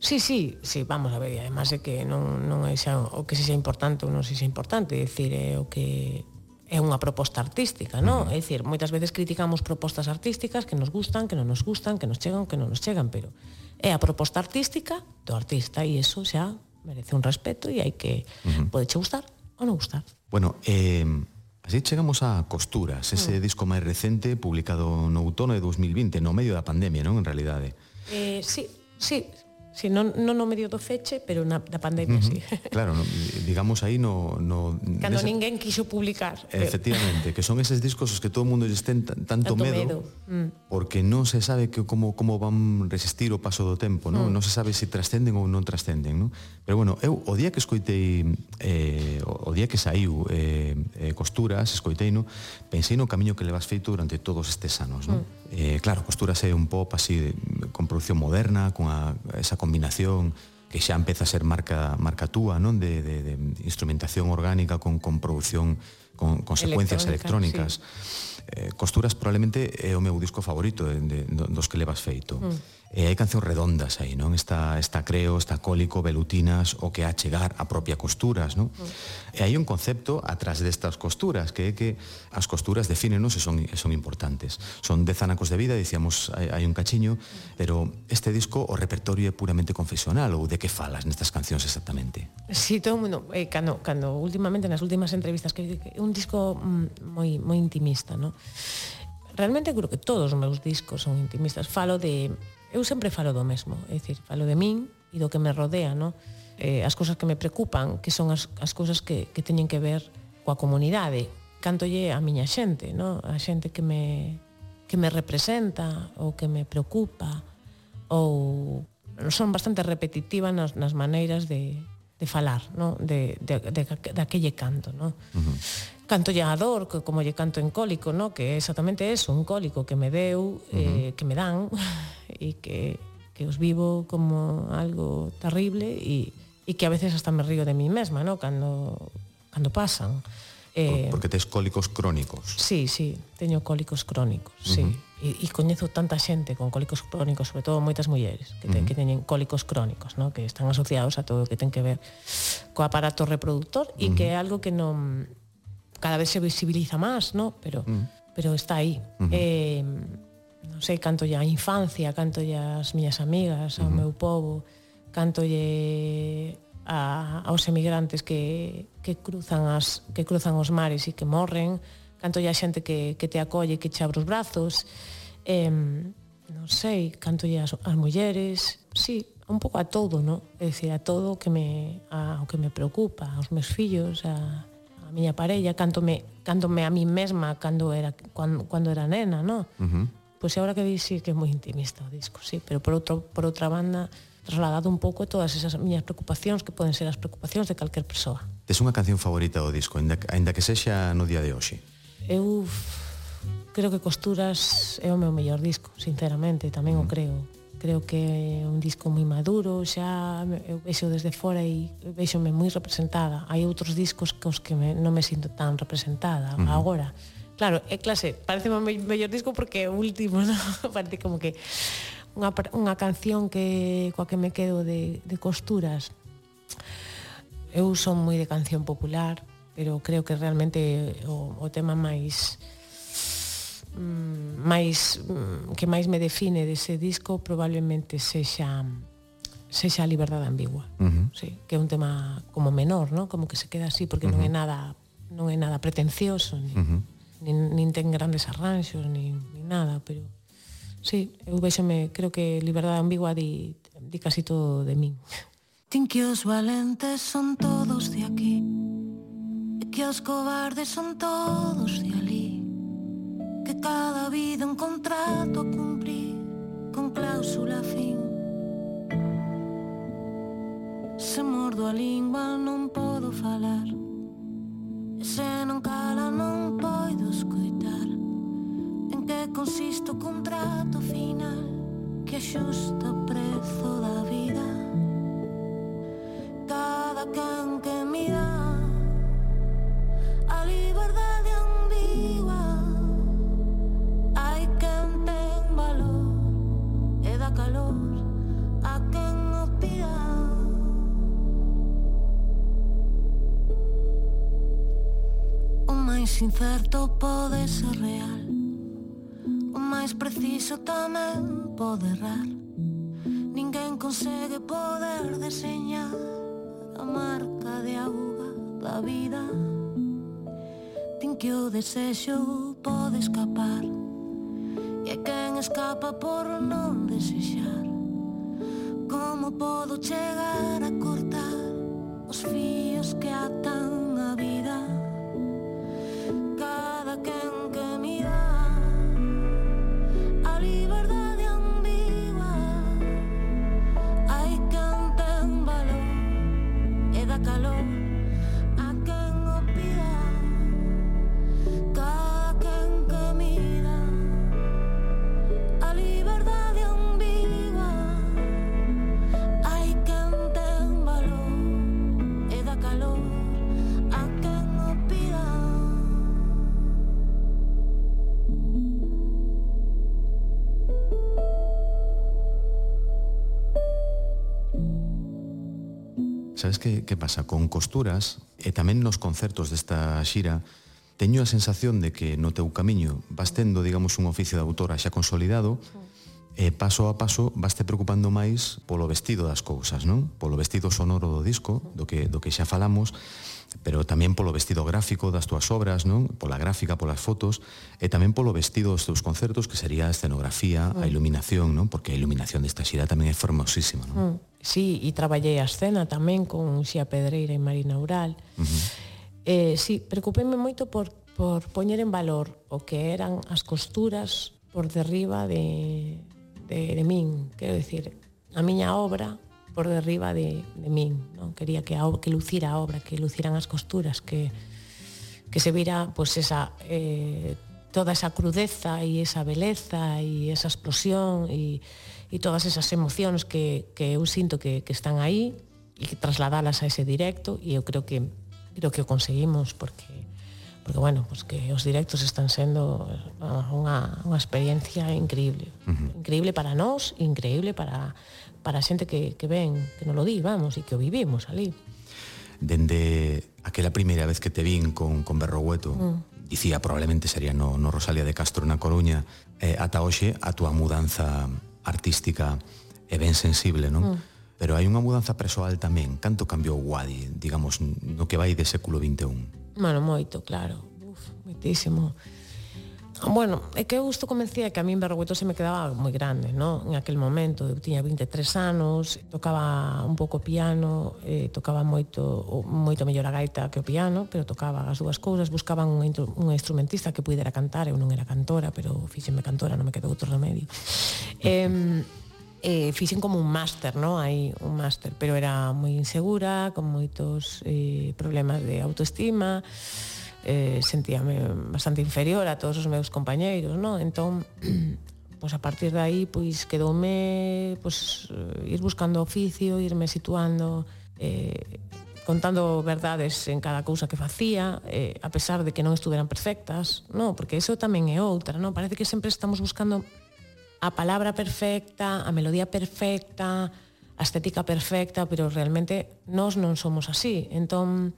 Sí, sí, sí, vamos a ver, además de que non, non é xa, o que se xa importante ou non se xa importante, é dicir, é o que é unha proposta artística, non? Uh -huh. É dicir, moitas veces criticamos propostas artísticas que nos gustan, que non nos gustan, que nos chegan, que non nos chegan, pero é a proposta artística do artista e eso xa merece un respeto e hai que uh -huh. pode che gustar ou non gustar.
Bueno, eh, así chegamos a Costuras, ese mm. disco máis recente publicado no outono de 2020, no medio da pandemia, non, en realidade?
Eh, sí, sí, Si non, non no medio do feche, pero na, na pandemia uh -huh. sí.
Claro, no, digamos aí no... no
Cando nesa... ninguén quiso publicar.
Efectivamente, pero... que son eses discos os que todo o mundo lles ten tanto, tanto medo, medo. Mm. porque non se sabe que como, como van resistir o paso do tempo, non, mm. non se sabe se si trascenden ou non trascenden. Non? Pero bueno, eu o día que escoitei, eh, o día que saiu eh, eh, Costuras, escoitei, no, pensei no camiño que levas feito durante todos estes anos. Non? Mm Eh, claro, costúrase un pop así de, con producción moderna, con a, esa combinación que xa empeza a ser marca marca túa, non? De, de, de instrumentación orgánica con, con producción, con, con secuencias electrónicas. Sí eh, Costuras probablemente é o meu disco favorito de, de, dos que levas feito. Mm. E hai cancións redondas aí, non? Está, está Creo, está Cólico, Velutinas, o que a chegar a propia Costuras, non? Mm. E hai un concepto atrás destas costuras, que é que as costuras defínenos e son, e son importantes. Son dez anacos de vida, dicíamos, hai, hai un cachiño, pero este disco, o repertorio é puramente confesional, ou de que falas nestas cancións exactamente?
Si, sí, todo mundo, eh, cando, cando últimamente, nas últimas entrevistas, que un disco mm, moi, moi intimista, non? Realmente creo que todos os meus discos son intimistas. Falo de... Eu sempre falo do mesmo, é dicir, falo de min e do que me rodea, no? Eh, as cousas que me preocupan, que son as, as cousas que, que teñen que ver coa comunidade, canto lle a miña xente, no? a xente que me, que me representa ou que me preocupa ou son bastante repetitiva nas, nas maneiras de, de falar, no? de, de, de, de aquelle canto. No? Uh -huh canto lle a dor, como lle canto en cólico, no? que é exactamente eso, un cólico que me deu, uh -huh. eh, que me dan, (laughs) e que, que os vivo como algo terrible e, e que a veces hasta me río de mí mesma, no? cando, cando pasan.
Eh, Porque tes cólicos crónicos.
Sí, sí, teño cólicos crónicos, uh -huh. sí. E, e coñezo tanta xente con cólicos crónicos, sobre todo moitas mulleres que, te, uh -huh. que teñen cólicos crónicos, no? que están asociados a todo o que ten que ver co aparato reproductor e uh -huh. que é algo que non cada vez se visibiliza más, ¿no? Pero, mm. pero está aí. Uh -huh. eh, non sei, canto ya a infancia, canto ya as miñas amigas, ao uh -huh. meu povo, canto lle a, aos emigrantes que, que, cruzan as, que cruzan os mares e que morren, canto ya a xente que, que te acolle, que che abre os brazos, eh, non sei, canto ya as, as mulleres, sí, un pouco a todo, ¿no? É dicir, a todo que me, a, o que me preocupa, aos meus fillos, a, a miña parella, canto me, canto me a mí mesma cando era, cando, cando era nena, no? Uh -huh. Pois pues agora que dís, sí, que é moi intimista o disco, sí, pero por, outro, por outra banda trasladado un pouco todas esas miñas preocupacións que poden ser as preocupacións de calquer persoa.
Tes unha canción favorita do disco, ainda, ainda que sexa no día de hoxe?
Eu creo que Costuras é o meu mellor disco, sinceramente, tamén uh -huh. o creo creo que é un disco moi maduro, xa eu vexo desde fora e vexome moi representada. Hai outros discos cos que me, non me sinto tan representada uh -huh. agora. Claro, é clase, parece o me mellor disco porque é o último, (laughs) ¿no? parece como que unha, unha canción que coa que me quedo de, de costuras. Eu son moi de canción popular, pero creo que realmente o, o tema máis mm, máis mm, que máis me define dese disco probablemente sexa sexa a liberdade ambigua. Uh -huh. sí, que é un tema como menor, ¿no? Como que se queda así porque uh -huh. non é nada non é nada pretencioso ni, uh -huh. nin, nin ten grandes arranxos ni, ni nada, pero sí, eu vexome, creo que liberdade ambigua di, di casi todo de min.
Tin que os valentes son todos de aquí E que os cobardes son todos de ali que cada vida un contrato a cumprir con cláusula fin. Se mordo a lingua non podo falar. E se non cala non podo escoitar. En que consiste o contrato final Que axusta o prezo da vida? Cada can que mira A liberdade ambigua máis incerto pode ser real. O máis preciso tamén pode errar. Ninguén consegue poder deseñar A marca de auga da vida. Tin que o desexo pode escapar. E é quen escapa por non desexar? Como podo chegar a cortar Os fíos que atan que
pasa? Con costuras e tamén nos concertos desta xira teño a sensación de que no teu camiño vas tendo, digamos, un oficio de autora xa consolidado e paso a paso vas te preocupando máis polo vestido das cousas, non? Polo vestido sonoro do disco, do que, do que xa falamos pero tamén polo vestido gráfico das túas obras, non? Pola gráfica, polas fotos, e tamén polo vestido dos teus concertos, que sería a escenografía, mm. a iluminación, non? Porque a iluminación desta xira tamén é formosísima, non?
Mm. Sí, e traballei a escena tamén con Xia Pedreira e Marina Ural. Uh -huh. Eh, sí, preocupéme moito por, por poñer en valor o que eran as costuras por derriba de, de, de min, quero dicir, a miña obra por derriba de, de min. Non? Quería que, a, que lucira a obra, que lucieran as costuras, que, que se vira pues, esa, eh, toda esa crudeza e esa beleza e esa explosión e, e todas esas emocións que, que eu sinto que, que están aí e que trasladalas a ese directo e eu creo que creo que o conseguimos porque porque bueno, pues que os directos están sendo eh, unha, unha experiencia increíble. Uh -huh. Increíble para nós, increíble para para a xente que, que ven, que non lo di, vamos, e que o vivimos ali.
Dende aquela primeira vez que te vin con, con Berrogueto, mm. dicía probablemente sería no, no Rosalia de Castro na Coruña, eh, ata hoxe a túa mudanza artística é ben sensible, non? Mm. Pero hai unha mudanza persoal tamén. Canto cambiou Wadi, digamos, no que vai de século XXI?
Bueno, moito, claro. Uf, moitísimo. Moitísimo Bueno, é que eu isto convencía que a min Berrogueto se me quedaba moi grande, no? En aquel momento, eu tiña 23 anos, tocaba un pouco piano, eh, tocaba moito moito mellor a gaita que o piano, pero tocaba as dúas cousas, buscaban un, un instrumentista que pudera cantar, eu non era cantora, pero fíxenme cantora, non me quedou outro remedio. Eh, eh, fixen como un máster, no? Hai un máster, pero era moi insegura, con moitos eh, problemas de autoestima, eh, sentíame bastante inferior a todos os meus compañeiros, non? Entón, (clears throat) pois a partir de aí, pois quedoume pois, ir buscando oficio, irme situando, eh, contando verdades en cada cousa que facía, eh, a pesar de que non estuveran perfectas, non? Porque eso tamén é outra, non? Parece que sempre estamos buscando a palabra perfecta, a melodía perfecta, a estética perfecta, pero realmente nós non somos así. Entón,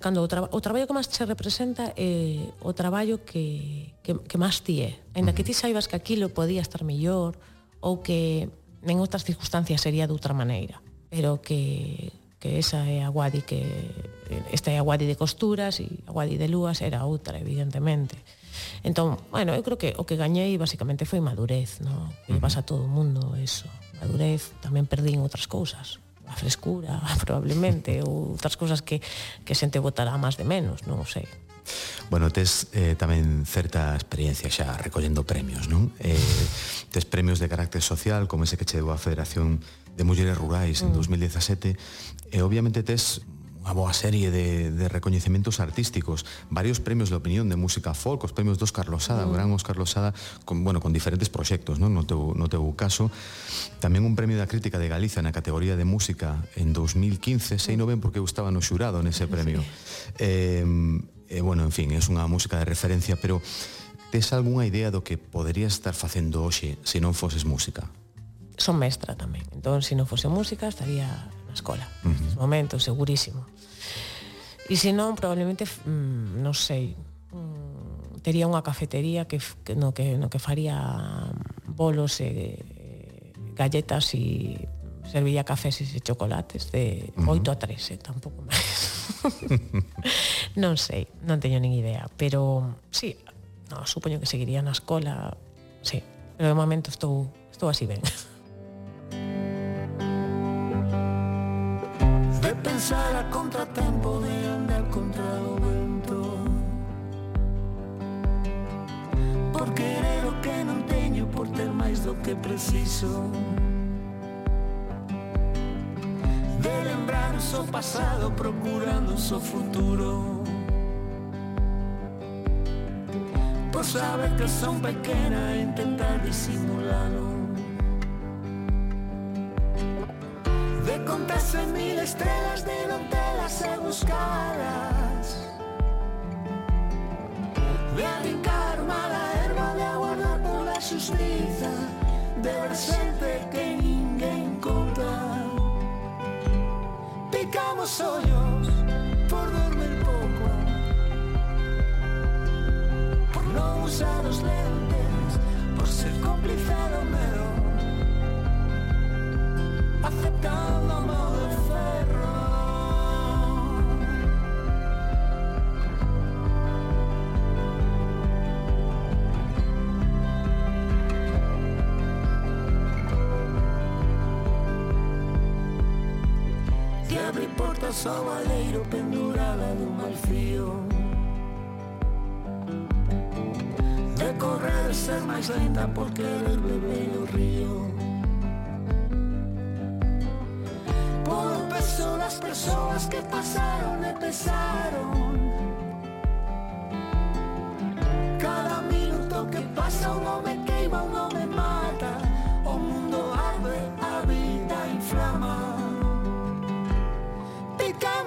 cando o, tra o traballo que máis se representa é o traballo que, que, que máis ti é. Ainda que ti saibas que aquilo podía estar mellor ou que en outras circunstancias sería de outra maneira, pero que, que esa é a guadi que esta é a guadi de costuras e a guadi de lúas era outra, evidentemente. Entón, bueno, eu creo que o que gañei basicamente foi madurez, no? Que uh -huh. pasa a todo o mundo, eso. Madurez, tamén perdín outras cousas a frescura, (laughs) probablemente, ou outras cousas que, que xente votará máis de menos, non o sei.
Bueno, tes eh, tamén certa experiencia xa recollendo premios, non? Eh, tes premios de carácter social, como ese que che deu a Federación de Mulleres Rurais mm. en 2017, e obviamente tes unha boa serie de, de recoñecementos artísticos, varios premios de opinión de música folk, os premios dos Carlos Sada, mm. o gran Oscar Losada, con, bueno, con diferentes proxectos, non? no, teu, no teu caso. Tamén un premio da crítica de Galiza na categoría de música en 2015, sei non ben porque eu estaba no xurado nese premio. (laughs) Sí. Eh, eh, bueno, en fin, é unha música de referencia, pero tes algunha idea do que poderías estar facendo hoxe se non foses música?
Son mestra tamén, entón se non fose música estaría na escola, uh -huh. neste momento, segurísimo. E se non, probablemente, mm, non sei, mm, tería unha cafetería que, que, no, que, no que faría bolos e, galletas e serviría cafés e chocolates de 8 uh -huh. a 3, eh, tampouco máis. (laughs) non sei, non teño nin idea, pero sí, no, supoño que seguiría na escola, sí, pero de momento estou, estou así ben.
pensar a contratempo de andar contra o vento Por querer o que non teño, por ter máis do que preciso. De lembrar o so pasado procurando o so futuro. Por saber que son pequena e intentar disimulalo estrelas de non telas e buscalas De arrincar mala erva, de aguardar pola xustiza De ver xente que ninguén conta Picamos ollos por dormir pouco Por non usar os lentes, por ser cómplice do medo Aceptando a modo samaleiro pendurada dun mal frío. De correr ser máis lenta por querer beber o río. Por peso das persoas que pasaron e pesaron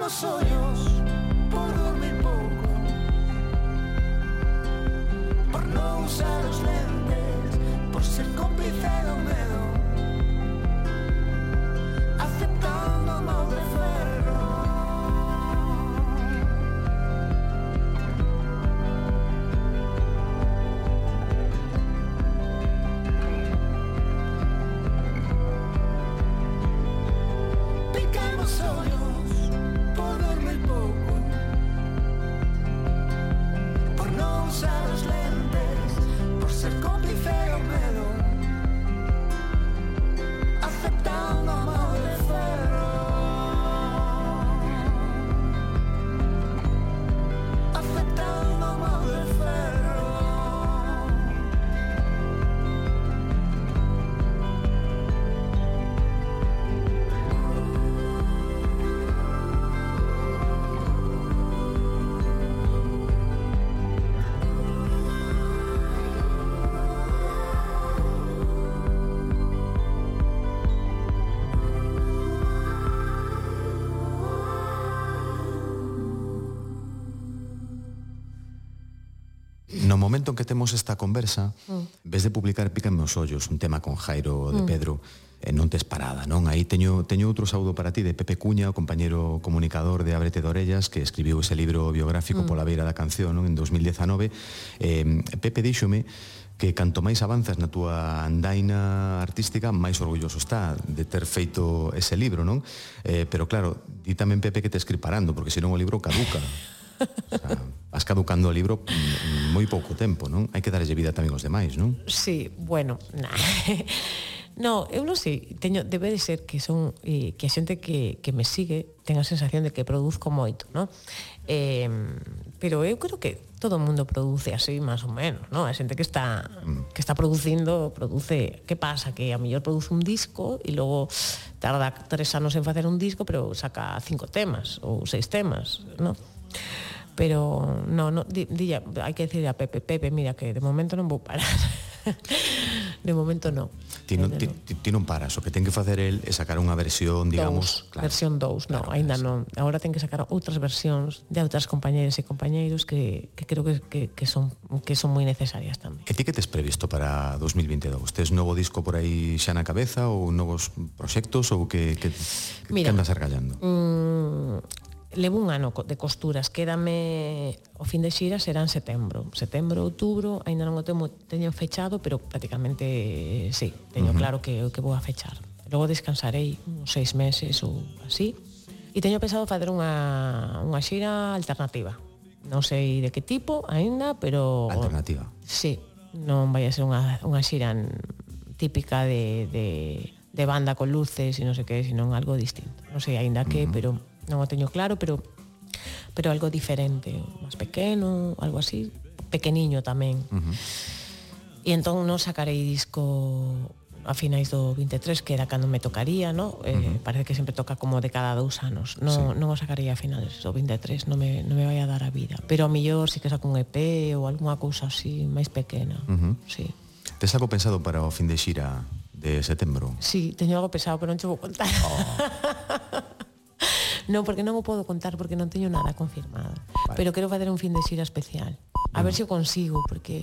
os ollos por dormir pouco Por non usar os
momento en que temos esta conversa, mm. ves de publicar Pícame os ollos, un tema con Jairo de mm. Pedro, e non tes parada, non? Aí teño, teño outro saúdo para ti de Pepe Cuña, o compañeiro comunicador de Ábrete de Orellas, que escribiu ese libro biográfico mm. pola beira da canción non? en 2019. Eh, Pepe díxome que canto máis avanzas na túa andaina artística, máis orgulloso está de ter feito ese libro, non? Eh, pero claro, di tamén Pepe que te escriparando, porque senón o libro caduca. (laughs) O (laughs) sea, vas caducando o libro mm, moi pouco tempo, non? Hai que darlle vida tamén aos demais, non?
Sí, bueno, nah. (laughs) No, eu non sei, teño, debe de ser que son eh, que a xente que, que me sigue ten a sensación de que produzco moito, non? Eh, pero eu creo que todo o mundo produce así, máis ou menos, non? A xente que está mm. que está producindo, produce... Que pasa? Que a mellor produce un disco e logo tarda tres anos en facer un disco, pero saca cinco temas ou seis temas, non? Pero no, no di, di, hai que decirle a Pepe, Pepe, mira que de momento non vou parar. (laughs) de momento no.
Ti non, ti, ti non paras, o que ten que facer el é sacar unha versión, digamos,
dous, claro. Versión 2, no, claro, aínda non. Agora ten que sacar outras versións de outras compañeiras e compañeiros que, que creo que, que, que son que son moi necesarias tamén.
E ti que tes previsto para 2022? Tes novo disco por aí xa na cabeza ou novos proxectos ou que que, que
Mira,
que andas argallando?
Mm, levo un ano de costuras, quédame o fin de xira será en setembro. Setembro, outubro, aínda non o temo, teño fechado, pero prácticamente sí, teño uh -huh. claro que o que vou a fechar. Logo descansarei uns seis meses ou así. E teño pensado fazer unha, unha xira alternativa. Non sei de que tipo aínda, pero...
Alternativa.
Sí, non vai a ser unha, unha xira típica de, de, de banda con luces e non sei que, senón algo distinto. Non sei aínda que, uh -huh. pero non o teño claro, pero pero algo diferente, máis pequeno, algo así, pequeniño tamén. Uh -huh. E entón non sacarei disco a finais do 23, que era cando me tocaría, no? Eh, uh -huh. parece que sempre toca como de cada dous anos. No, sí. non o sacaría a finais do 23, non me, non me vai a dar a vida. Pero a millor si que saco un EP ou algunha cousa así máis pequena. Uh -huh. sí.
Tes algo pensado para o fin de xira de setembro?
Sí, teño algo pensado, pero non che vou contar. Oh. (laughs) (laughs) Non, porque non o podo contar porque non teño nada confirmado. Vale. Pero quero facer un fin de xira especial. A ver se o consigo, porque